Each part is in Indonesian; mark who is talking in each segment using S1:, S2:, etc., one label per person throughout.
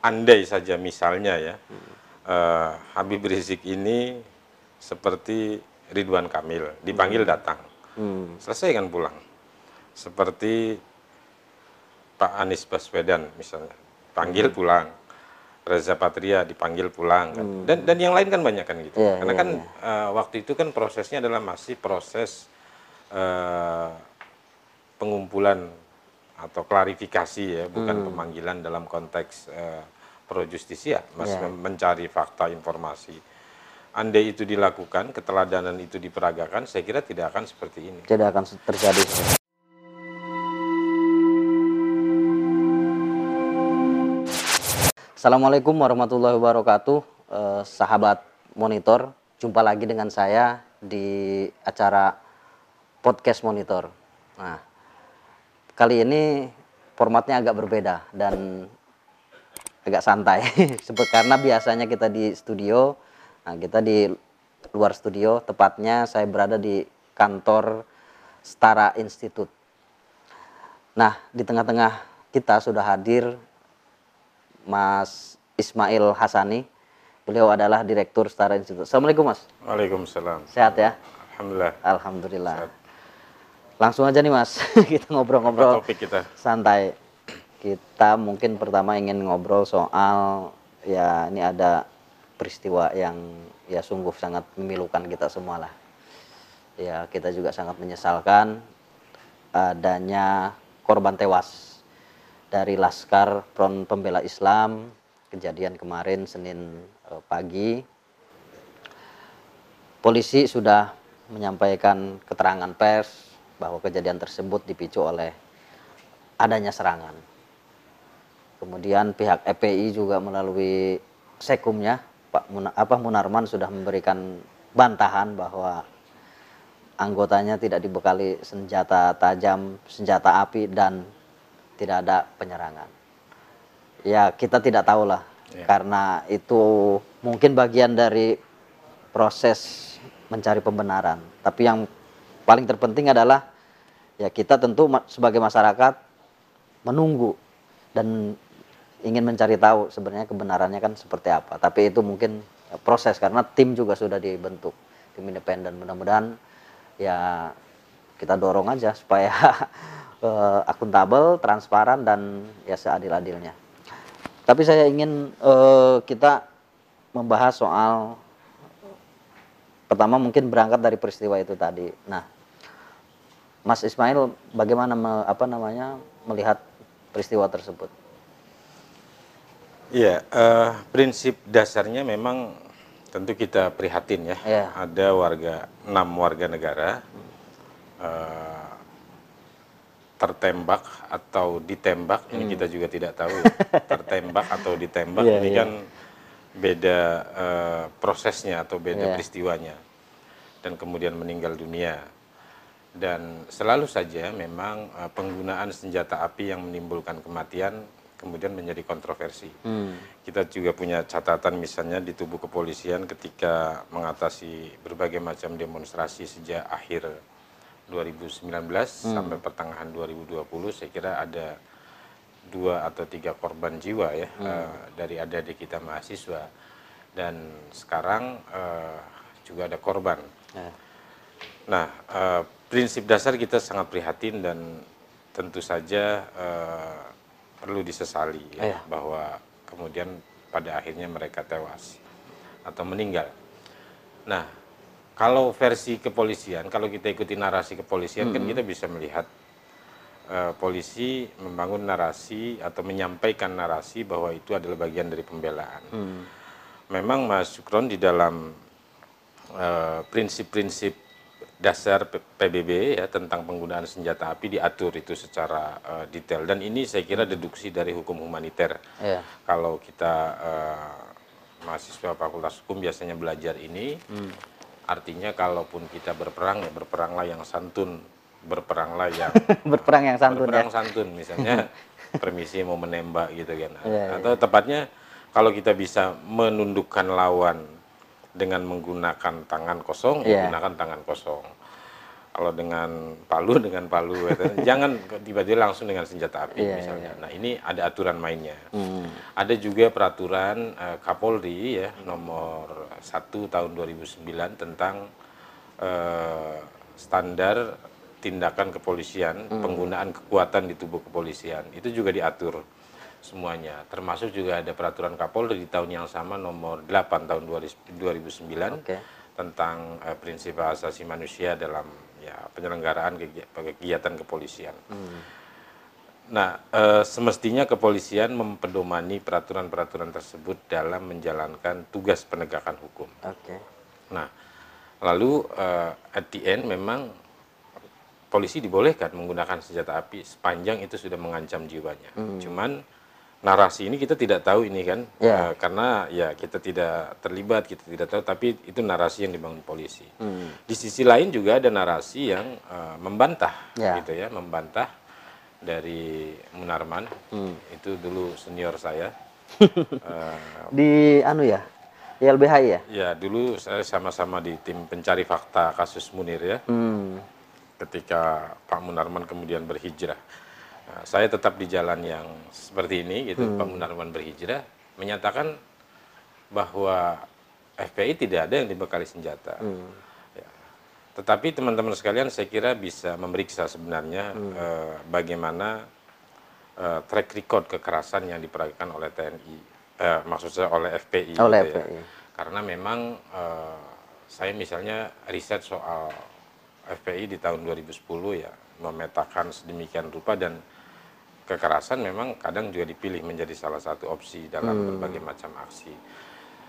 S1: andai saja misalnya ya eh, Habib Rizik ini seperti Ridwan Kamil dipanggil datang
S2: Hmm.
S1: selesai kan pulang seperti Pak Anies Baswedan misalnya panggil
S2: Hmm.
S1: pulang Reza Patria dipanggil pulang kan. dan dan yang lain kan banyak kan gitu
S2: Hmm. Iya,
S1: karena
S2: iya,
S1: kan eh, waktu itu kan prosesnya adalah masih proses eh, pengumpulan atau klarifikasi ya bukan pemanggilan dalam konteks eh, pro justisia masih
S2: Iya.
S1: mem- mencari fakta informasi andai itu dilakukan keteladanan itu diperagakan saya kira tidak akan seperti ini
S2: Tidak akan terjadi. Assalamualaikum warahmatullahi wabarakatuh, Eh, sahabat monitor. Jumpa lagi dengan saya di acara podcast monitor. Nah, kali ini formatnya agak berbeda dan agak santai, Seperti karena biasanya kita di studio, nah kita di luar studio, tepatnya saya berada di kantor Setara Institute. Nah, di tengah-tengah kita sudah hadir Mas Ismail Hasani. Beliau adalah Direktur Setara Institute. Assalamualaikum Mas.
S1: Waalaikumsalam.
S2: Sehat ya?
S1: Alhamdulillah.
S2: Alhamdulillah.
S1: Sehat.
S2: Langsung aja nih Mas, kita ngobrol-ngobrol
S1: topik kita?
S2: santai. Kita mungkin pertama ingin ngobrol soal ya ini ada peristiwa yang ya sungguh sangat memilukan kita semua lah. Ya kita juga sangat menyesalkan adanya korban tewas dari Laskar Front Pembela Islam kejadian kemarin Senin eh, pagi polisi sudah menyampaikan keterangan pers bahwa kejadian tersebut dipicu oleh adanya serangan. Kemudian pihak EPI juga melalui sekumnya Pak Muna- apa Munarman sudah memberikan bantahan bahwa anggotanya tidak dibekali senjata tajam, senjata api dan tidak ada penyerangan. Ya kita tidak tahu lah
S1: Ya.
S2: karena itu mungkin bagian dari proses mencari pembenaran. Tapi yang paling terpenting adalah ya kita tentu sebagai masyarakat menunggu dan ingin mencari tahu sebenarnya kebenarannya kan seperti apa. Tapi itu mungkin ya, proses karena tim juga sudah dibentuk tim independen. Mudah-mudahan ya kita dorong aja supaya eh, akuntabel, transparan dan ya seadil-adilnya. Tapi saya ingin eh, kita membahas soal pertama mungkin berangkat dari peristiwa itu tadi. Nah, Mas Ismail bagaimana me- apa namanya melihat peristiwa tersebut?
S1: Iya, eh, prinsip dasarnya memang tentu kita prihatin ya.
S2: Iya.
S1: Ada warga enam warga negara eh, tertembak atau ditembak. Ini kita juga tidak tahu. ya. tertembak atau ditembak
S2: Hmm. Iya,
S1: ini
S2: iya.
S1: kan beda eh, prosesnya atau beda
S2: Iya.
S1: peristiwanya. Dan kemudian meninggal dunia. Dan selalu saja memang eh, penggunaan senjata api yang menimbulkan kematian kemudian menjadi kontroversi.
S2: Hmm.
S1: Kita juga punya catatan misalnya di tubuh kepolisian ketika mengatasi berbagai macam demonstrasi sejak akhir 2019 sampai pertengahan 2020 saya kira ada dua atau tiga korban jiwa ya eh, dari adik-adik kita mahasiswa dan sekarang eh, juga ada korban.
S2: Ya.
S1: Nah, eh, prinsip dasar kita sangat prihatin dan tentu saja eh, perlu disesali ya,
S2: Iya.
S1: bahwa kemudian pada akhirnya mereka tewas atau meninggal. Nah, kalau versi kepolisian, kalau kita ikuti narasi kepolisian kan kita bisa melihat eh, polisi membangun narasi atau menyampaikan narasi bahwa itu adalah bagian dari pembelaan. Memang Mas Sukron di dalam eh, prinsip-prinsip dasar PBB ya tentang penggunaan senjata api diatur itu secara eh, detail dan ini saya kira deduksi dari hukum humaniter.
S2: Iya.
S1: Kalau kita eh, mahasiswa Fakultas Hukum biasanya belajar ini, artinya kalaupun kita berperang ya berperanglah yang santun, berperanglah yang
S2: Berperang yang santun ya.
S1: berperang santun misalnya permisi mau menembak gitu kan
S2: Iya,
S1: atau tepatnya kalau kita bisa menundukkan lawan dengan menggunakan tangan kosong
S2: Iya.
S1: menggunakan tangan kosong kalau dengan Palu dengan Palu gitu. jangan tiba-tiba langsung dengan senjata api
S2: Iya,
S1: misalnya. Nah ini ada aturan mainnya.
S2: Hmm.
S1: Ada juga peraturan eh, Kapolri ya nomor 1 tahun 2009 tentang eh, standar tindakan kepolisian, penggunaan kekuatan di tubuh kepolisian. Itu juga diatur semuanya. Termasuk juga ada peraturan Kapolri di tahun yang sama nomor 8 tahun 2009
S2: Oke.
S1: tentang eh, prinsip asasi manusia dalam ya penyelenggaraan kegi- kegiatan kepolisian. Nah, eh, semestinya kepolisian mempedomani peraturan-peraturan tersebut dalam menjalankan tugas penegakan hukum.
S2: Oke.
S1: Nah, lalu eh, at the end memang polisi dibolehkan menggunakan senjata api sepanjang itu sudah mengancam jiwanya. Cuman narasi ini kita tidak tahu ini kan,
S2: Ya.
S1: eh, karena ya kita tidak terlibat, kita tidak tahu, tapi itu narasi yang dibangun polisi. Di sisi lain juga ada narasi yang eh, membantah,
S2: Ya.
S1: gitu ya, membantah dari Munarman, itu dulu senior saya. Eh,
S2: Di anu ya, YLBHI ya.
S1: Ya, dulu saya sama-sama di tim pencari fakta kasus Munir ya.
S2: Hmm.
S1: Ketika Pak Munarman kemudian berhijrah. Nah, saya tetap di jalan yang seperti ini gitu. Pak Munarman berhijrah menyatakan bahwa FPI tidak ada yang dibekali senjata. Ya. Tetapi teman-teman sekalian saya kira bisa memeriksa sebenarnya eh, bagaimana eh, track record kekerasan yang diperagakan oleh TNI, eh, maksud saya oleh FPI.
S2: Oleh
S1: gitu ya.
S2: FPI.
S1: Karena memang eh, saya misalnya riset soal FPI di tahun 2010 ya memetakan sedemikian rupa dan kekerasan memang kadang juga dipilih menjadi salah satu opsi dalam
S2: Hmm.
S1: berbagai macam aksi.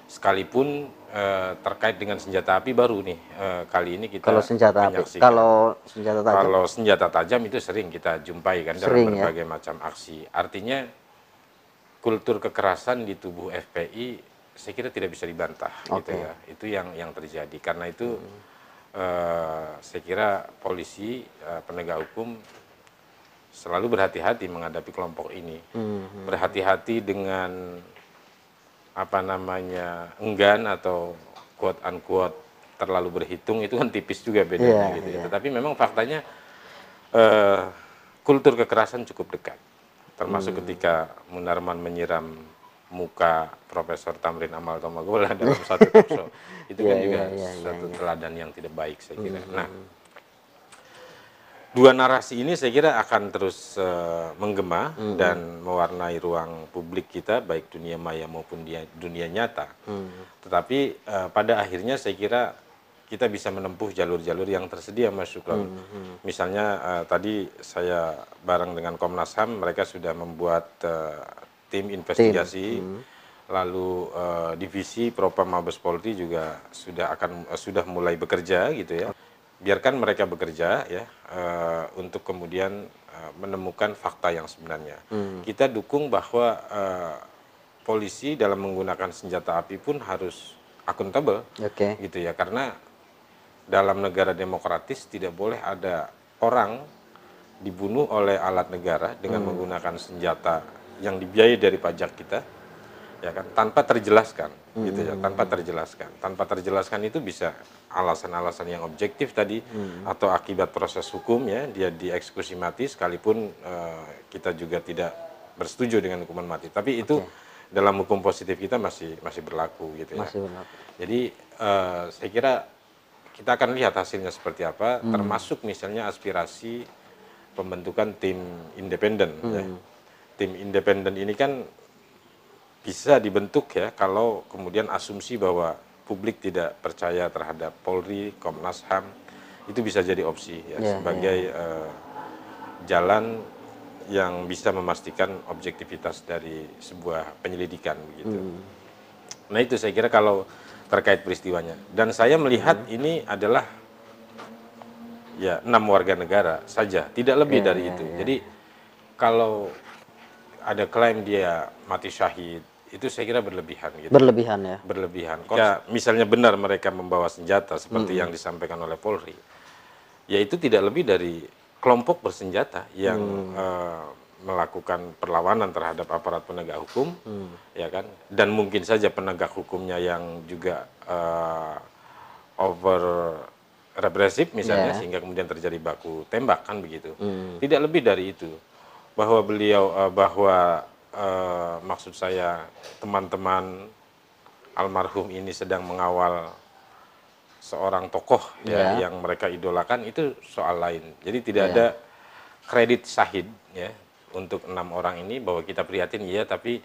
S1: Sekalipun eh, terkait dengan senjata api baru nih eh, kali ini kita
S2: Kalau senjata api, kalau senjata tajam.
S1: Kalau senjata tajam itu sering kita jumpai kan dalam
S2: Sering, ya.
S1: berbagai macam aksi. Artinya kultur kekerasan di tubuh FPI saya kira tidak bisa dibantah gitu
S2: Oke.
S1: ya. Itu yang yang terjadi. Karena itu
S2: Hmm.
S1: eh, saya kira polisi eh, penegak hukum selalu berhati-hati menghadapi kelompok ini.
S2: Hmm.
S1: Berhati-hati dengan apa namanya enggan atau quote unquote terlalu berhitung itu kan tipis juga bedanya
S2: Iya,
S1: gitu ya.
S2: iya.
S1: Tetapi memang faktanya eh, kultur kekerasan cukup dekat. Termasuk
S2: Hmm.
S1: ketika Munarman menyiram muka Profesor Tamrin Amal Tomagola dalam satu talk show. Itu kan
S2: Iya,
S1: juga
S2: iya, iya, iya,
S1: satu
S2: iya.
S1: teladan yang tidak baik saya kira.
S2: Hmm.
S1: Nah, dua narasi ini saya kira akan terus eh, menggema
S2: Hmm.
S1: dan mewarnai ruang publik kita baik dunia maya maupun dia, dunia nyata.
S2: Hmm.
S1: Tetapi eh, pada akhirnya saya kira kita bisa menempuh jalur-jalur yang tersedia Mas Syukron.
S2: Hmm,
S1: Misalnya eh, tadi saya bareng dengan Komnas HAM mereka sudah membuat eh, tim investigasi.
S2: hmm.
S1: Lalu eh, divisi Propam Mabes Polri juga sudah akan eh, sudah mulai bekerja gitu ya. Biarkan mereka bekerja ya eh, untuk kemudian eh, menemukan fakta yang sebenarnya. Kita dukung bahwa eh, polisi dalam menggunakan senjata api pun harus akuntabel
S2: Oke.
S1: gitu ya karena dalam negara demokratis tidak boleh ada orang dibunuh oleh alat negara dengan menggunakan senjata yang dibiayai dari pajak kita ya kan? Tanpa terjelaskan gitu ya. Tanpa terjelaskan. Tanpa terjelaskan itu bisa alasan-alasan yang objektif tadi atau akibat proses hukum ya. Dia dieksekusi mati sekalipun eh, kita juga tidak bersetuju dengan hukuman mati. Tapi itu dalam hukum positif kita masih masih berlaku gitu ya.
S2: Masih berlaku.
S1: jadi eh, saya kira kita akan lihat hasilnya seperti apa, termasuk misalnya aspirasi pembentukan tim independen. ya. Tim independen ini kan bisa dibentuk ya kalau kemudian asumsi bahwa publik tidak percaya terhadap Polri, Komnas HAM itu bisa jadi opsi ya
S2: Ya,
S1: sebagai eh, jalan yang bisa memastikan objektivitas dari sebuah penyelidikan begitu. Nah itu saya kira kalau terkait peristiwanya. Dan saya melihat ini adalah ya enam warga negara saja, tidak lebih
S2: Ya,
S1: dari
S2: ya,
S1: itu.
S2: ya.
S1: Jadi kalau ada klaim dia mati syahid, itu saya kira berlebihan gitu.
S2: Berlebihan ya.
S1: berlebihan. Jika misalnya benar mereka membawa senjata seperti yang disampaikan oleh Polri, ya itu tidak lebih dari kelompok bersenjata yang eh, melakukan perlawanan terhadap aparat penegak hukum, ya kan? Dan mungkin saja penegak hukumnya yang juga eh, over represif misalnya
S2: Yeah.
S1: sehingga kemudian terjadi baku tembak kan begitu.
S2: Hmm.
S1: Tidak lebih dari itu. Bahwa beliau eh, bahwa eh, maksud saya teman-teman almarhum ini sedang mengawal seorang tokoh ya
S2: Yeah.
S1: yang mereka idolakan itu soal lain. Jadi tidak
S2: Yeah.
S1: ada kredit sahid ya untuk enam orang ini bahwa kita prihatin iya tapi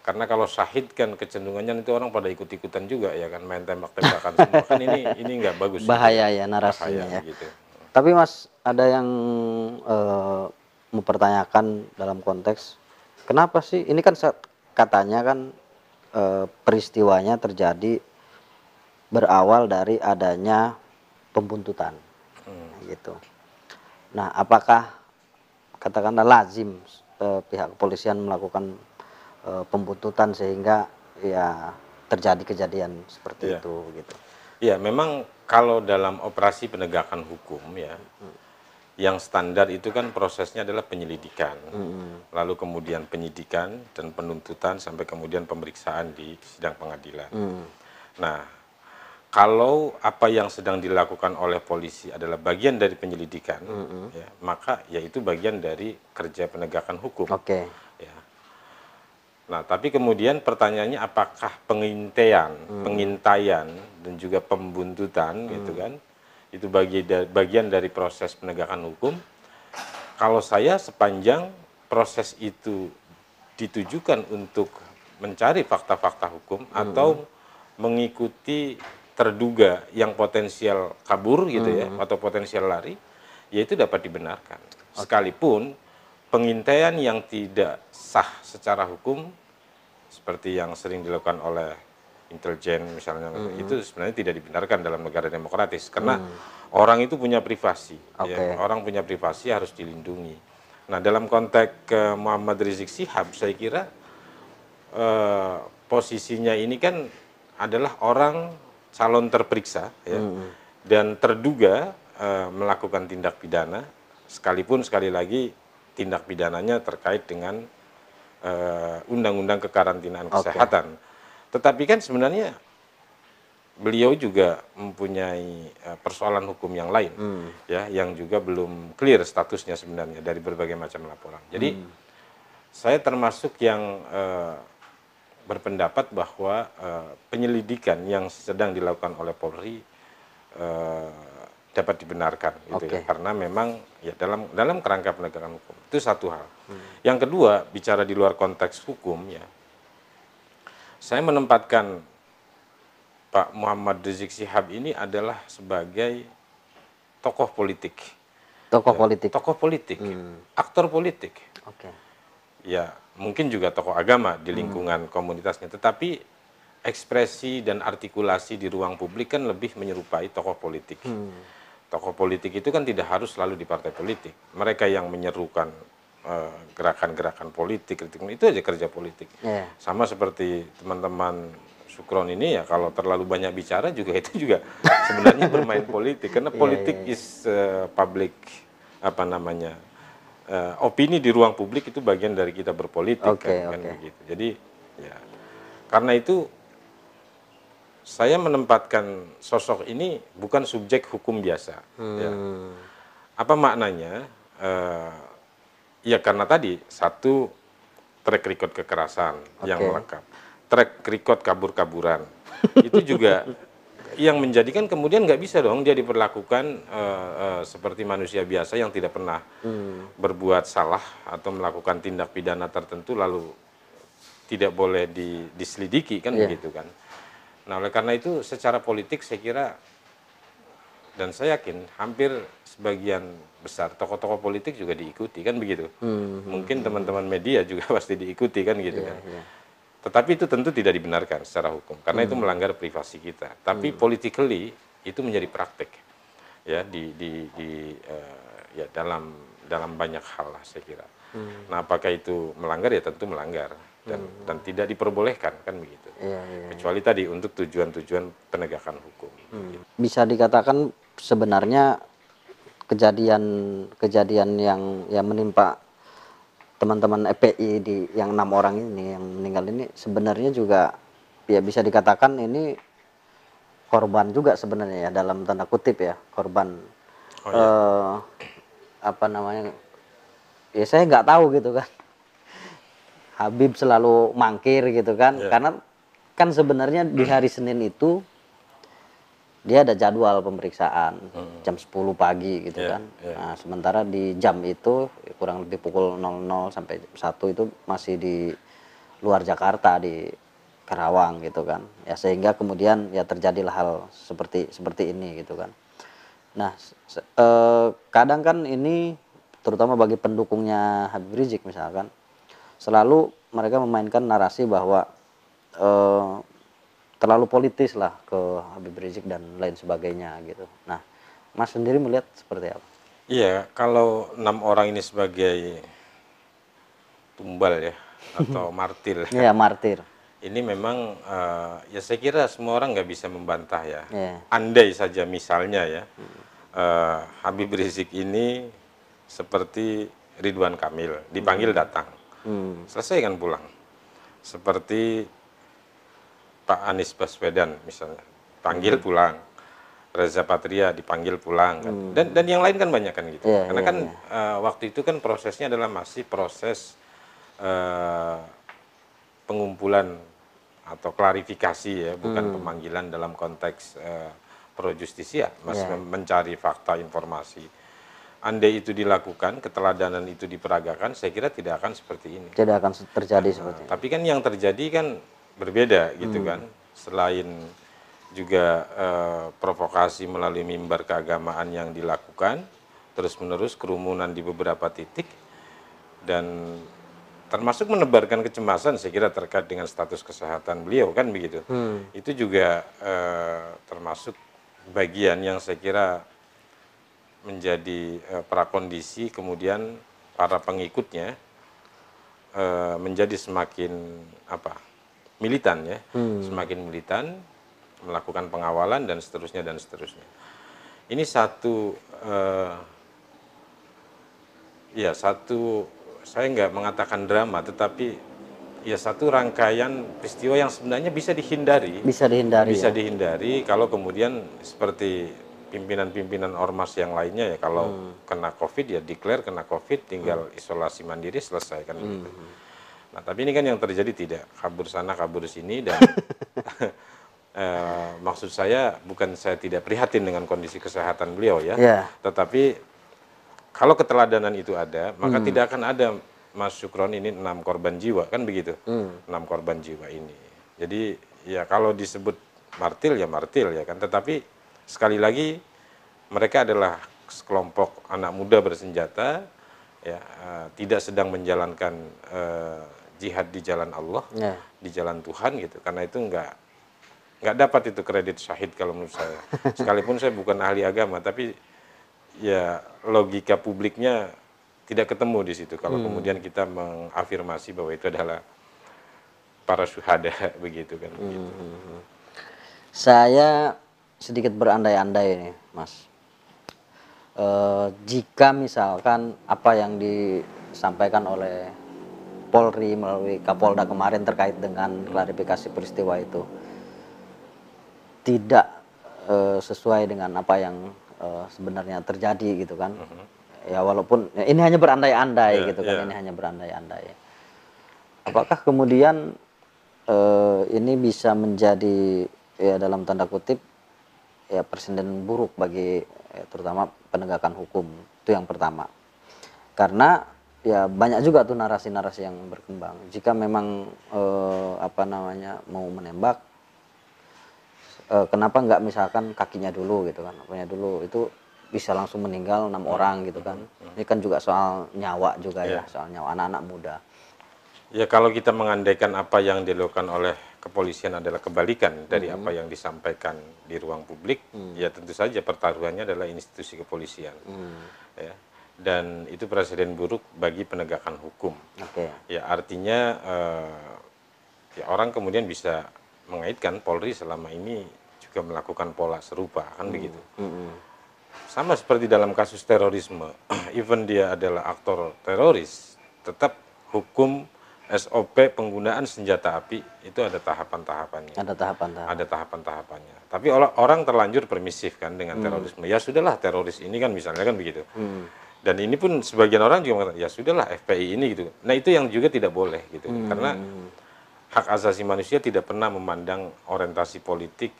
S1: karena kalau syahid kan kecenderungannya itu orang pada ikut-ikutan juga ya kan main tembak-tembakan semua kan ini ini nggak bagus gitu.
S2: Bahaya ya narasinya
S1: Bahaya
S2: ya.
S1: gitu.
S2: Tapi Mas ada yang eh, mempertanyakan dalam konteks kenapa sih ini kan katanya kan eh, peristiwanya terjadi berawal dari adanya pembuntutan gitu. Nah, apakah katakanlah lazim eh, pihak kepolisian melakukan eh, pembuntutan sehingga ya terjadi kejadian seperti
S1: Iya.
S2: itu gitu.
S1: Ya, memang kalau dalam operasi penegakan hukum ya, yang standar itu kan prosesnya adalah penyelidikan, lalu kemudian penyidikan dan penuntutan sampai kemudian pemeriksaan di sidang pengadilan.
S2: Hmm.
S1: Nah, kalau apa yang sedang dilakukan oleh polisi adalah bagian dari penyelidikan, ya, maka yaitu bagian dari kerja penegakan hukum.
S2: Oke.
S1: Ya. Nah, tapi kemudian pertanyaannya apakah pengintaian, pengintaian dan juga pembuntutan gitu kan, itu bagi bagian dari proses penegakan hukum. Kalau saya sepanjang proses itu ditujukan untuk mencari fakta-fakta hukum atau mengikuti terduga yang potensial kabur gitu ya atau potensial lari, ya itu dapat dibenarkan. Sekalipun pengintaian yang tidak sah secara hukum seperti yang sering dilakukan oleh intelijen misalnya itu sebenarnya tidak dibenarkan dalam negara demokratis karena orang itu punya privasi ya.
S2: Oke.
S1: orang punya privasi harus dilindungi nah dalam konteks eh, Muhammad Rizik Sihab saya kira eh, posisinya ini kan adalah orang calon terperiksa ya, dan terduga eh, melakukan tindak pidana sekalipun sekali lagi tindak pidananya terkait dengan undang-undang kekarantinaan
S2: Oke.
S1: kesehatan. Tetapi kan sebenarnya beliau juga mempunyai eh, persoalan hukum yang lain ya yang juga belum clear statusnya sebenarnya dari berbagai macam laporan. Jadi saya termasuk yang eh, berpendapat bahwa eh, penyelidikan yang sedang dilakukan oleh Polri eh, dapat dibenarkan gitu ya
S2: Oke.
S1: karena memang ya dalam dalam kerangka penegakan hukum itu satu hal. Yang kedua bicara di luar konteks hukum ya saya menempatkan Pak Muhammad Rizik Sihab ini adalah sebagai tokoh politik.
S2: Tokoh
S1: Ya,
S2: politik.
S1: Tokoh politik, aktor politik.
S2: Oke.
S1: Ya, mungkin juga tokoh agama di lingkungan komunitasnya, tetapi ekspresi dan artikulasi di ruang publik kan lebih menyerupai tokoh politik. Tokoh politik itu kan tidak harus selalu di partai politik. Mereka yang menyerukan gerakan-gerakan politik, kritik, itu aja kerja politik.
S2: Iya.
S1: Sama seperti teman-teman Sukron ini ya kalau terlalu banyak bicara juga itu juga sebenarnya bermain politik karena
S2: Iya,
S1: politik
S2: iya, iya.
S1: is uh, public apa namanya uh, opini di ruang publik itu bagian dari kita berpolitik
S2: Oke,
S1: kan, kan
S2: oke.
S1: begitu. Jadi ya karena itu saya menempatkan sosok ini bukan subjek hukum biasa. ya.
S2: Hmm.
S1: Apa maknanya? Eh, ya karena tadi satu track record kekerasan yang
S2: Oke.
S1: melekat, track record kabur-kaburan itu juga yang menjadikan kemudian nggak bisa dong dia diperlakukan eh, eh, seperti manusia biasa yang tidak pernah berbuat salah atau melakukan tindak pidana tertentu lalu tidak boleh di- diselidiki kan
S2: Iya.
S1: begitu kan. Nah oleh karena itu secara politik saya kira dan saya yakin hampir sebagian besar tokoh-tokoh politik juga diikuti kan begitu. Mungkin teman-teman media juga pasti diikuti kan gitu kan.
S2: iya.
S1: Tetapi itu tentu tidak dibenarkan secara hukum karena itu melanggar privasi kita. Tapi politically itu menjadi praktek ya di di di eh, ya dalam dalam banyak hal lah saya kira. Nah apakah itu melanggar ya tentu melanggar dan dan tidak diperbolehkan kan begitu.
S2: Iya, iya.
S1: Kecuali tadi untuk tujuan-tujuan penegakan hukum. Gitu.
S2: Bisa dikatakan sebenarnya kejadian kejadian yang yang menimpa teman-teman EPI di yang enam orang ini yang meninggal ini sebenarnya juga ya bisa dikatakan ini korban juga sebenarnya ya dalam tanda kutip ya korban.
S1: Oh,
S2: eh, apa namanya ya saya nggak tahu gitu kan. Habib selalu mangkir gitu kan
S1: Iya.
S2: karena kan sebenarnya di hari Senin itu dia ada jadwal pemeriksaan jam 10 pagi gitu
S1: Iya,
S2: kan.
S1: iya.
S2: nah sementara di jam itu kurang lebih pukul 00 sampai 1 itu masih di luar Jakarta di Karawang gitu kan. Ya sehingga kemudian ya terjadilah hal seperti seperti ini gitu kan. Nah eh, kadang kan ini terutama bagi pendukungnya Habib Rizik misalkan selalu mereka memainkan narasi bahwa eh, terlalu politis lah ke Habib Rizik dan lain sebagainya gitu. Nah Mas sendiri melihat seperti apa?
S1: Iya, kalau enam orang ini sebagai tumbal ya atau martil,
S2: ya martir.
S1: Ini memang eh, ya saya kira semua orang nggak bisa membantah ya.
S2: ya
S1: Andai saja misalnya ya eh, Habib Rizik ini seperti Ridwan Kamil dipanggil datang,
S2: hmm.
S1: selesai kan pulang. Seperti Pak Anies Baswedan misalnya, panggil pulang. Reza Patria dipanggil pulang kan. Dan dan yang lain kan banyak kan gitu.
S2: Iya,
S1: Karena
S2: iya,
S1: kan eh, waktu itu kan prosesnya adalah masih proses eh, pengumpulan atau klarifikasi ya, bukan pemanggilan dalam konteks eh, pro justisia, masih
S2: Iya.
S1: mem- mencari fakta informasi. Andai itu dilakukan, keteladanan itu diperagakan, saya kira tidak akan seperti ini.
S2: tidak akan terjadi seperti
S1: Tapi kan yang terjadi kan berbeda gitu kan. Selain juga eh, provokasi melalui mimbar keagamaan yang dilakukan terus-menerus kerumunan di beberapa titik dan termasuk menebarkan kecemasan saya kira terkait dengan status kesehatan beliau kan begitu. Itu juga eh, termasuk bagian yang saya kira menjadi eh, prakondisi kemudian para pengikutnya eh, menjadi semakin apa militan ya. Semakin militan melakukan pengawalan dan seterusnya dan seterusnya. Ini satu eh, ya satu saya nggak mengatakan drama tetapi ya satu rangkaian peristiwa yang sebenarnya bisa dihindari.
S2: Bisa dihindari
S1: bisa
S2: ya.
S1: dihindari kalau kemudian seperti pimpinan-pimpinan ormas yang lainnya ya kalau kena covid ya declare kena covid tinggal isolasi mandiri selesai kan begitu. Nah tapi ini kan yang terjadi tidak. Kabur sana kabur sini dan eh, maksud saya bukan saya tidak prihatin dengan kondisi kesehatan beliau ya,
S2: Ya.
S1: tetapi kalau keteladanan itu ada maka tidak akan ada Mas Syukron ini enam korban jiwa kan begitu? Enam korban jiwa ini. Jadi ya kalau disebut martil ya martil ya kan? Tetapi sekali lagi mereka adalah sekelompok anak muda bersenjata ya eh, tidak sedang menjalankan eh, jihad di jalan Allah
S2: Ya.
S1: di jalan Tuhan gitu karena itu enggak nggak dapat itu kredit syahid kalau menurut saya sekalipun saya bukan ahli agama tapi ya logika publiknya tidak ketemu di situ kalau kemudian kita mengafirmasi bahwa itu adalah para syuhada begitu kan begitu.
S2: Saya sedikit berandai-andai nih, Mas. Eh, jika misalkan apa yang disampaikan oleh Polri melalui Kapolda kemarin terkait dengan klarifikasi peristiwa itu tidak eh, sesuai dengan apa yang eh, sebenarnya terjadi gitu kan. Ya walaupun ya ini hanya berandai-andai
S1: Ya,
S2: gitu kan,
S1: ya.
S2: ini hanya berandai-andai. Apakah kemudian eh, ini bisa menjadi ya dalam tanda kutip ya presiden buruk bagi ya, terutama penegakan hukum itu yang pertama karena ya banyak juga tuh narasi-narasi yang berkembang. Jika memang eh, apa namanya mau menembak eh, kenapa nggak misalkan kakinya dulu gitu kan apanya dulu. Itu bisa langsung meninggal enam orang gitu kan. Ini kan juga soal nyawa juga ya soal nyawa anak-anak muda.
S1: Ya kalau kita mengandaikan apa yang dilakukan oleh kepolisian adalah kebalikan dari apa yang disampaikan di ruang publik, ya tentu saja pertaruhannya adalah institusi kepolisian. Ya. Dan itu presiden buruk bagi penegakan hukum.
S2: oke
S1: Ya artinya eh, ya orang kemudian bisa mengaitkan Polri selama ini juga melakukan pola serupa kan begitu.
S2: Mm-mm.
S1: Sama seperti dalam kasus terorisme, even dia adalah aktor teroris, tetap hukum SOP penggunaan senjata api itu ada tahapan-tahapannya.
S2: Ada tahapan-tahapan.
S1: Ada tahapan-tahapannya. Tapi orang terlanjur permisif kan dengan terorisme. Ya sudahlah teroris ini kan misalnya kan begitu. Dan ini pun sebagian orang juga mengatakan ya sudahlah FPI ini gitu. Nah itu yang juga tidak boleh gitu. Karena hak asasi manusia tidak pernah memandang orientasi politik,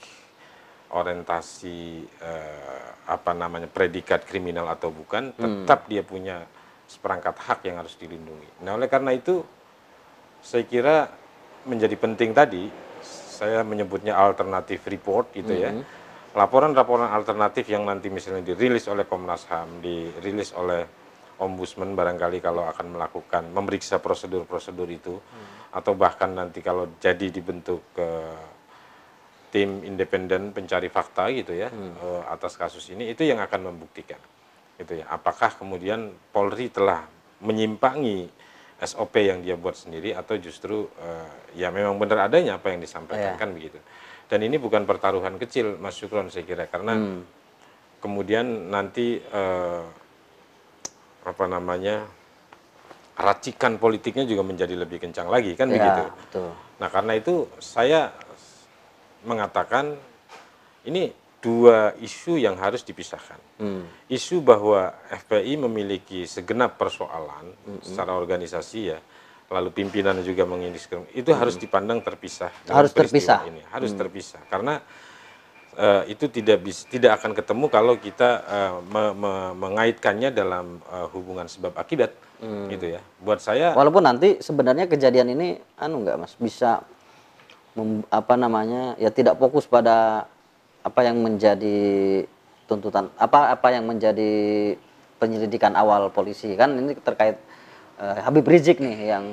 S1: orientasi eh, apa namanya predikat kriminal atau bukan, tetap dia punya seperangkat hak yang harus dilindungi. Nah oleh karena itu saya kira menjadi penting tadi saya menyebutnya alternatif report gitu ya. Laporan-laporan alternatif yang nanti misalnya dirilis oleh Komnas HAM, dirilis oleh Ombudsman barangkali kalau akan melakukan memeriksa prosedur-prosedur itu atau bahkan nanti kalau jadi dibentuk ke tim independen pencari fakta gitu ya eh, atas kasus ini itu yang akan membuktikan gitu ya. Apakah kemudian Polri telah menyimpangi SOP yang dia buat sendiri atau justru eh, ya memang benar adanya apa yang disampaikan
S2: Iya.
S1: kan begitu dan ini bukan pertaruhan kecil Mas Syukron saya kira karena kemudian nanti eh, apa namanya racikan politiknya juga menjadi lebih kencang lagi kan
S2: Ya,
S1: begitu
S2: betul.
S1: Nah, karena itu saya mengatakan ini dua isu yang harus dipisahkan.
S2: Hmm.
S1: Isu bahwa FPI memiliki segenap persoalan secara organisasi ya, lalu pimpinan juga mengindikasikan itu harus dipandang terpisah.
S2: Harus terpisah.
S1: Ini. Harus terpisah. Karena eh, itu tidak bisa tidak akan ketemu kalau kita eh, me- me- mengaitkannya dalam eh, hubungan sebab akibat. Gitu ya. Buat saya
S2: Walaupun nanti sebenarnya kejadian ini anu enggak Mas? Bisa mem- apa namanya ya tidak fokus pada apa yang menjadi tuntutan apa apa yang menjadi penyelidikan awal polisi. Kan ini terkait eh, Habib Rizik nih yang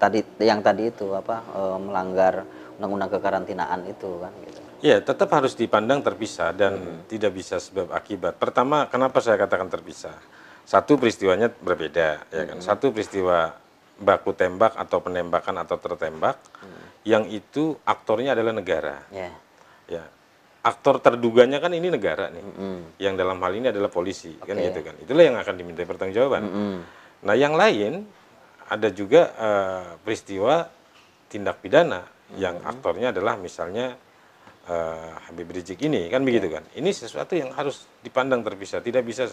S2: tadi yang tadi itu apa eh, melanggar undang-undang kekarantinaan itu kan gitu.
S1: Ya, tetap harus dipandang terpisah dan tidak bisa sebab akibat. Pertama, kenapa saya katakan terpisah? Satu peristiwanya berbeda, ya kan. Satu peristiwa baku tembak atau penembakan atau tertembak, yang itu aktornya adalah negara.
S2: Ya.
S1: Ya, aktor terduganya kan ini negara nih, yang dalam hal ini adalah polisi, kan
S2: Oke.
S1: gitu kan. Itulah yang akan dimintai pertanggungjawaban. Nah, yang lain ada juga eh, peristiwa tindak pidana yang aktornya adalah misalnya eh, Habib Rizik ini, kan begitu kan. Ini sesuatu yang harus dipandang terpisah, tidak bisa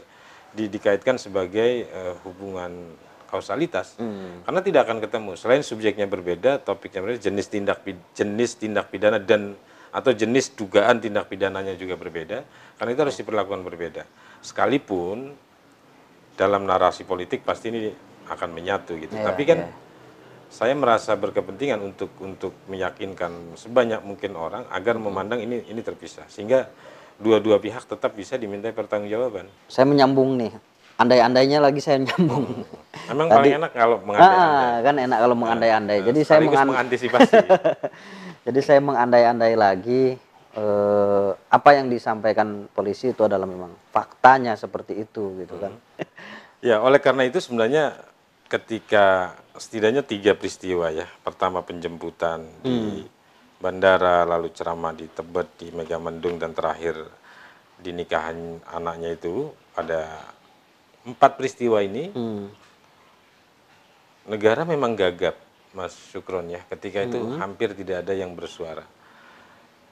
S1: di- dikaitkan sebagai eh, hubungan kausalitas, karena tidak akan ketemu. Selain subjeknya berbeda, topiknya berbeda, jenis tindak jenis tindak pidana dan atau jenis dugaan tindak pidananya juga berbeda, karena itu harus diperlakukan berbeda. Sekalipun dalam narasi politik pasti ini akan menyatu gitu.
S2: Iya,
S1: Tapi kan
S2: iya.
S1: saya merasa berkepentingan untuk untuk meyakinkan sebanyak mungkin orang agar memandang ini ini terpisah sehingga dua-dua pihak tetap bisa dimintai pertanggungjawaban.
S2: Saya menyambung nih. Andai-andainya lagi saya nyambung.
S1: Memang
S2: Tadi-
S1: paling enak kalau mengandai-andai.
S2: Ah, kan enak kalau mengandai-andai.
S1: Nah,
S2: Jadi saya
S1: mengantisipasi.
S2: Jadi saya mengandai-andai lagi eh, apa yang disampaikan polisi itu adalah memang faktanya seperti itu gitu kan.
S1: Ya, oleh karena itu sebenarnya ketika setidaknya tiga peristiwa ya. Pertama penjemputan di bandara, lalu ceramah di Tebet, di Megamendung, dan terakhir di nikahan anaknya itu ada empat peristiwa ini
S2: Hmm.
S1: negara memang gagap, Mas Syukron ya. Ketika itu hampir tidak ada yang bersuara.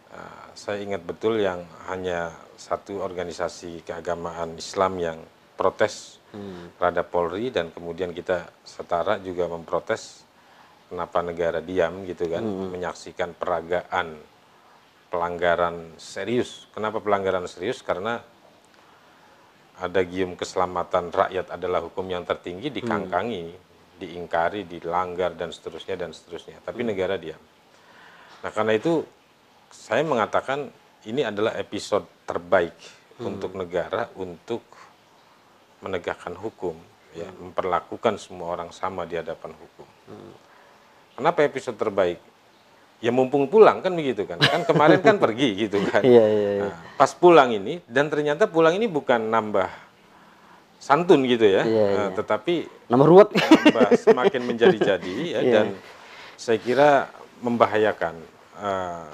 S1: Ah, saya ingat betul yang hanya satu organisasi keagamaan Islam yang protes terhadap Polri dan kemudian kita setara juga memprotes kenapa negara diam gitu kan menyaksikan peragaan pelanggaran serius. Kenapa pelanggaran serius? Karena ada gium keselamatan rakyat adalah hukum yang tertinggi dikangkangi, diingkari, dilanggar dan seterusnya dan seterusnya. Tapi negara diam. Nah, karena itu saya mengatakan ini adalah episode terbaik untuk negara untuk menegakkan hukum, ya, memperlakukan semua orang sama di hadapan hukum. Kenapa episode terbaik? Ya mumpung pulang kan begitu kan. Kan kemarin kan pergi gitu kan.
S2: Iya, iya, iya.
S1: Nah, pas pulang ini dan ternyata pulang ini bukan nambah santun gitu ya,
S2: Iya,
S1: eh,
S2: iya.
S1: tetapi
S2: Nomor ruwet.
S1: nambah semakin menjadi-jadi ya
S2: Iya.
S1: dan saya kira membahayakan eh,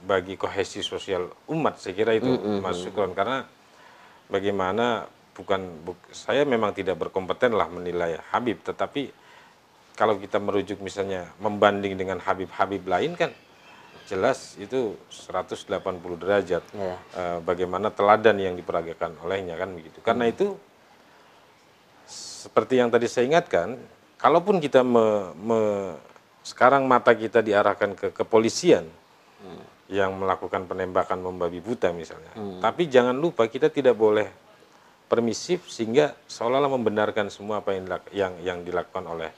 S1: bagi kohesi sosial umat saya kira itu Mas Sukron karena bagaimana bukan buk- saya memang tidak berkompeten lah menilai Habib. Tetapi kalau kita merujuk misalnya membanding dengan Habib-Habib lain kan jelas itu 180 derajat
S2: Iya.
S1: eh, bagaimana teladan yang diperagakan olehnya kan begitu. Karena itu seperti yang tadi saya ingatkan, kalaupun kita me- me- sekarang mata kita diarahkan ke kepolisian yang melakukan penembakan membabi buta misalnya, tapi jangan lupa kita tidak boleh permisif sehingga seolah-olah membenarkan semua apa yang yang, yang dilakukan oleh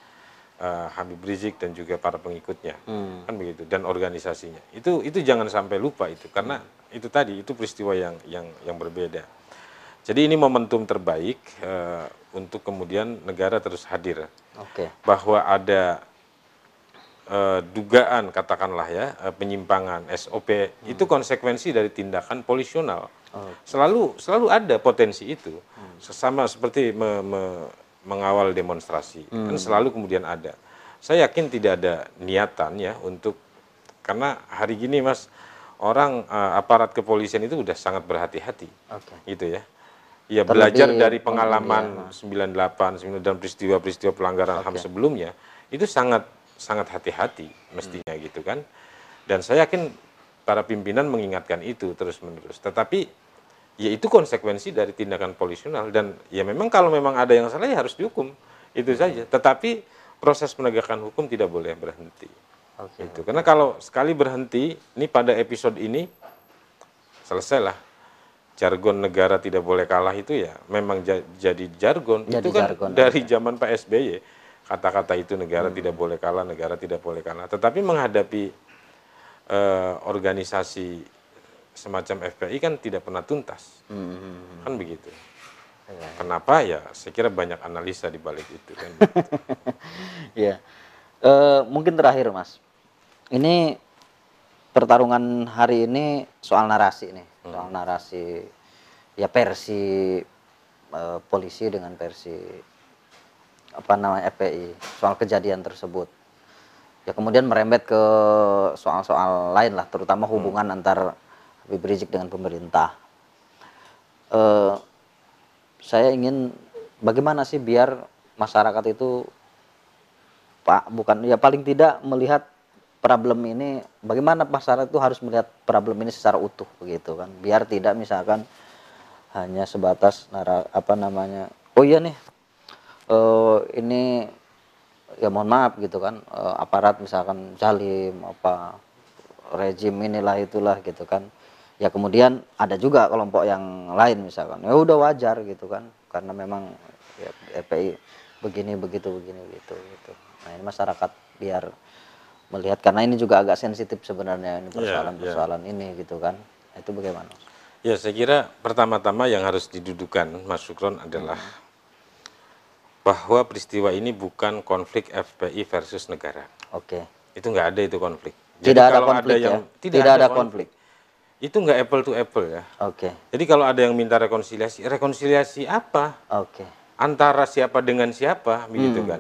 S1: eh, Habib Rizik dan juga para pengikutnya. Kan begitu dan organisasinya. Itu itu jangan sampai lupa itu karena itu tadi itu peristiwa yang yang yang berbeda. Jadi ini momentum terbaik eh, untuk kemudian negara terus hadir.
S2: Oke.
S1: bahwa ada eh, dugaan katakanlah ya eh, penyimpangan SOP itu konsekuensi dari tindakan polisional. Selalu selalu ada potensi itu. Sesama seperti me- me- mengawal demonstrasi kan selalu kemudian ada. Saya yakin tidak ada niatan ya untuk karena hari gini mas orang eh, aparat kepolisian itu udah sangat berhati-hati.
S2: Oke.
S1: gitu ya. Ya
S2: Terlebih
S1: belajar dari
S2: pem-
S1: pengalaman 98 99 dan peristiwa-peristiwa pelanggaran HAM sebelumnya itu sangat sangat hati-hati mestinya gitu kan. Dan saya yakin para pimpinan mengingatkan itu terus-menerus. Tetapi ya itu konsekuensi dari tindakan polisional dan ya memang kalau memang ada yang salah ya harus dihukum. Itu saja. Tetapi proses penegakan hukum tidak boleh berhenti.
S2: Oke.
S1: Itu karena kalau sekali berhenti, ini pada episode ini selesailah jargon negara tidak boleh kalah itu ya memang ja- jadi jargon
S2: Jadi
S1: itu kan
S2: jargon,
S1: dari zaman Pak SBY kata-kata itu negara tidak boleh kalah negara tidak boleh kalah tetapi menghadapi eh, organisasi semacam FPI kan tidak pernah tuntas
S2: Hmm.
S1: kan begitu
S2: Iya.
S1: kenapa ya saya kira banyak analisa di balik itu kan
S2: Iya. Eh, mungkin terakhir Mas. Ini pertarungan hari ini soal narasi nih, soal narasi ya versi eh, polisi dengan versi apa namanya FPI soal kejadian tersebut. Ya kemudian merembet ke soal-soal lain lah, terutama hubungan antar Habib Rizik dengan pemerintah. Eh, saya ingin bagaimana sih biar masyarakat itu Pak bukan ya paling tidak melihat problem ini bagaimana masyarakat itu harus melihat problem ini secara utuh begitu kan biar tidak misalkan hanya sebatas nara, apa namanya oh iya nih eh, ini ya mohon maaf gitu kan eh, aparat misalkan zalim apa rejim inilah itulah gitu kan. Ya kemudian ada juga kelompok yang lain misalkan. Ya udah wajar gitu kan karena memang ya, FPI begini begitu begini begitu gitu. Nah ini masyarakat biar melihat karena ini juga agak sensitif sebenarnya ini
S1: Iya,
S2: persoalan-persoalan ini gitu kan. Itu bagaimana?
S1: Ya, saya kira pertama-tama yang harus didudukan, Mas Sukron, adalah bahwa peristiwa ini bukan konflik FPI versus negara.
S2: oke.
S1: Itu nggak ada itu konflik.
S2: tidak ada konflik ya?
S1: yang-
S2: tidak, ada konflik
S1: Itu nggak apple to apple ya.
S2: oke.
S1: Jadi kalau ada yang minta rekonsiliasi, rekonsiliasi apa?
S2: oke.
S1: Antara siapa dengan siapa, begitu kan?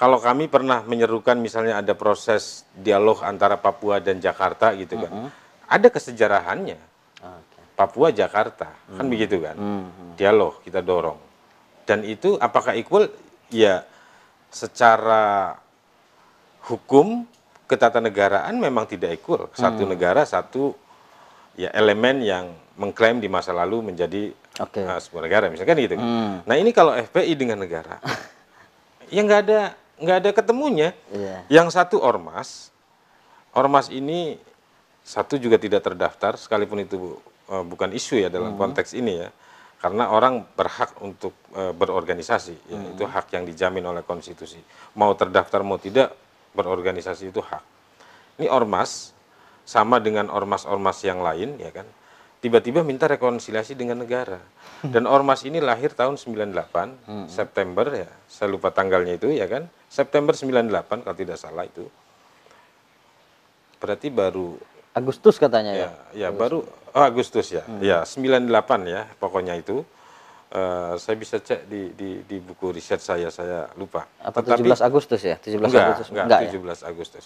S1: Kalau kami pernah menyerukan misalnya ada proses dialog antara Papua dan Jakarta gitu kan, ada kesejarahannya.
S2: oke.
S1: Papua Jakarta. Kan begitu kan? Dialog kita dorong dan itu apakah equal? Ya secara hukum ketatanegaraan memang tidak equal. Satu negara satu ya elemen yang mengklaim di masa lalu menjadi
S2: Oke.
S1: uh, sebuah negara misalkan gitu. Kan.
S2: Hmm.
S1: nah ini kalau FPI dengan negara ya nggak ada nggak ada ketemunya.
S2: Iya.
S1: Yang satu ormas, ormas ini satu juga tidak terdaftar, sekalipun itu eh, bukan isu ya dalam konteks ini ya, karena orang berhak untuk eh, berorganisasi, ya, itu hak yang dijamin oleh konstitusi. Mau terdaftar mau tidak berorganisasi itu hak. Ini ormas sama dengan ormas-ormas yang lain ya kan, tiba-tiba minta rekonsiliasi dengan negara. Dan ormas ini lahir tahun 98 September ya, saya lupa tanggalnya itu ya kan, September 98 kalau tidak salah itu. Berarti baru
S2: Agustus katanya ya,
S1: ya, ya baru oh, Agustus ya. Ya, 98 ya pokoknya itu. Eh, saya bisa cek di, di, di buku riset saya, saya lupa.
S2: apa
S1: Tetapi-
S2: 17 Agustus ya 17
S1: enggak,
S2: Agustus
S1: enggak,
S2: ya
S1: 17 Agustus.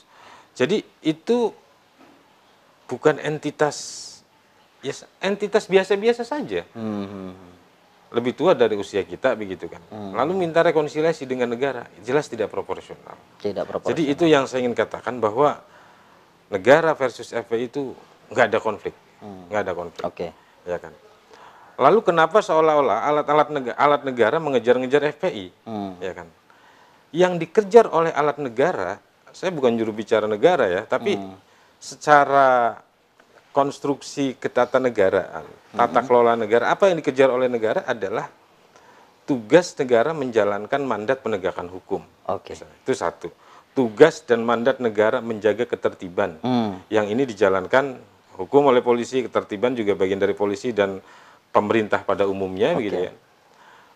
S1: Jadi itu bukan entitas ya entitas biasa-biasa saja.
S2: Hmm, hmm, hmm.
S1: lebih tua dari usia kita begitu kan. Lalu minta rekonsiliasi dengan negara, jelas tidak proporsional.
S2: Tidak proporsional.
S1: Jadi itu yang saya ingin katakan bahwa negara versus FPI itu nggak ada konflik, nggak ada konflik,
S2: Oke.
S1: ya kan. Lalu kenapa seolah-olah alat-alat negara, alat negara mengejar-ngejar FPI,
S2: Hmm.
S1: ya kan? Yang dikejar oleh alat negara, saya bukan juru bicara negara ya, tapi secara konstruksi ketatanegaraan, tata kelola negara, apa yang dikejar oleh negara adalah tugas negara menjalankan mandat penegakan hukum.
S2: Oke.
S1: Misalnya. Itu satu. Tugas dan mandat negara menjaga ketertiban.
S2: Hmm.
S1: Yang ini dijalankan hukum oleh polisi, ketertiban juga bagian dari polisi dan pemerintah pada umumnya begitu ya.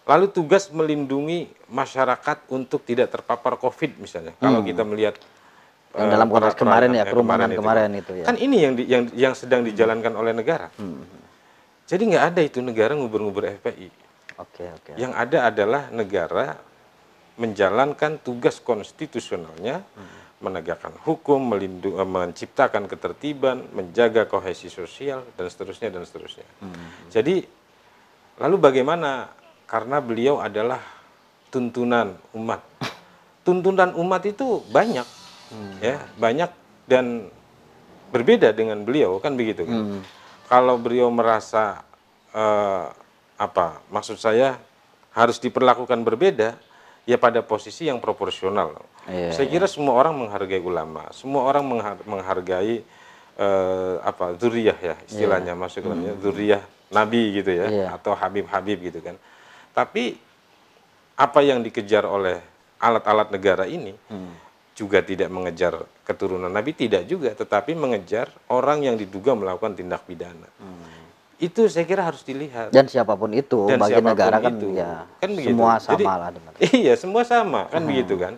S1: Lalu tugas melindungi masyarakat untuk tidak terpapar Covid misalnya. Kalau kita melihat
S2: Yang
S1: eh,
S2: dalam konteks
S1: peraturan
S2: kemarin ya, kerumunan
S1: itu.
S2: kemarin itu ya.
S1: Kan ini yang di- yang yang sedang dijalankan oleh negara. Jadi nggak ada itu negara ngubur-ngubur FPI.
S2: Oke, oke.
S1: Yang ada adalah negara menjalankan tugas konstitusionalnya, menegakkan hukum, melindungi, menciptakan ketertiban, menjaga kohesi sosial dan seterusnya dan seterusnya. Jadi lalu bagaimana? Karena beliau adalah tuntunan umat. Tuntunan umat itu banyak, ya banyak dan berbeda dengan beliau kan begitu kan. Kalau beliau merasa eh, apa? Maksud saya harus diperlakukan berbeda, ya pada posisi yang proporsional.
S2: Iya,
S1: saya kira semua orang menghargai ulama, semua orang menghar- menghargai eh, apa? Zuriyah ya istilahnya masuk dalamnya zuriyah Nabi gitu ya,
S2: Iya.
S1: atau Habib-Habib gitu kan. Tapi apa yang dikejar oleh alat-alat negara ini juga tidak mengejar keturunan Nabi, tidak juga, tetapi mengejar orang yang diduga melakukan tindak pidana. Itu saya kira harus dilihat.
S2: Dan siapa pun itu,
S1: Dan
S2: bagi
S1: siapa pun
S2: negara kan
S1: itu.
S2: ya
S1: Kan begitu.
S2: semua
S1: Jadi-
S2: sama lah dengan.
S1: Iya, semua sama, kan begitu kan.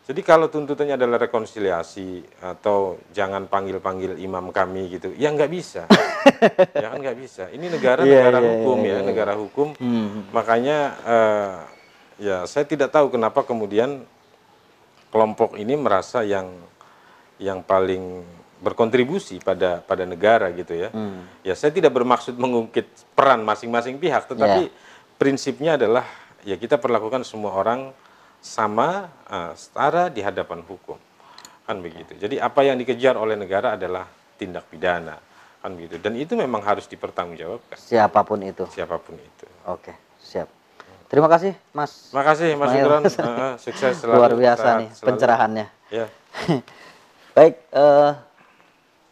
S1: Jadi kalau tuntutannya adalah rekonsiliasi atau jangan panggil-panggil imam kami gitu, ya nggak bisa. ya kan nggak bisa. Ini negara
S2: Iya,
S1: negara
S2: iya,
S1: hukum
S2: iya,
S1: ya,
S2: iya.
S1: negara hukum.
S2: Hmm.
S1: Makanya eh, ya saya tidak tahu kenapa kemudian kelompok ini merasa yang yang paling berkontribusi pada pada negara gitu ya.
S2: Hmm.
S1: Ya saya tidak bermaksud mengungkit peran masing-masing pihak, tetapi
S2: Ya.
S1: prinsipnya adalah ya kita perlakukan semua orang sama eh, setara di hadapan hukum. Kan begitu. Jadi apa yang dikejar oleh negara adalah tindak pidana. Kan begitu. Dan itu memang harus dipertanggungjawabkan
S2: Siapa pun itu.
S1: siapa pun itu.
S2: Oke, siap. Terima kasih, Mas.
S1: Terima kasih Mas
S2: Ismail.
S1: Gibran. Eh, sukses selalu.
S2: Luar biasa nih
S1: selalu.
S2: pencerahannya.
S1: Ya.
S2: Baik, eh,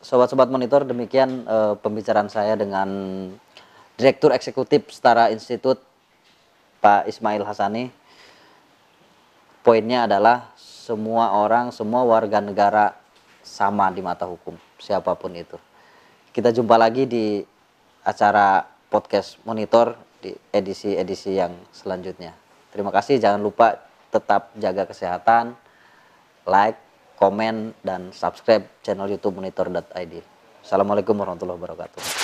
S2: sobat-sobat monitor, demikian eh, pembicaraan saya dengan Direktur Eksekutif Setara Institut Pak Ismail Hasani. Poinnya adalah semua orang, semua warga negara sama di mata hukum, siapa pun itu. Kita jumpa lagi di acara podcast monitor di edisi-edisi yang selanjutnya. Terima kasih, jangan lupa tetap jaga kesehatan, like, komen, dan subscribe channel YouTube Monitor.id. Assalamualaikum warahmatullahi wabarakatuh.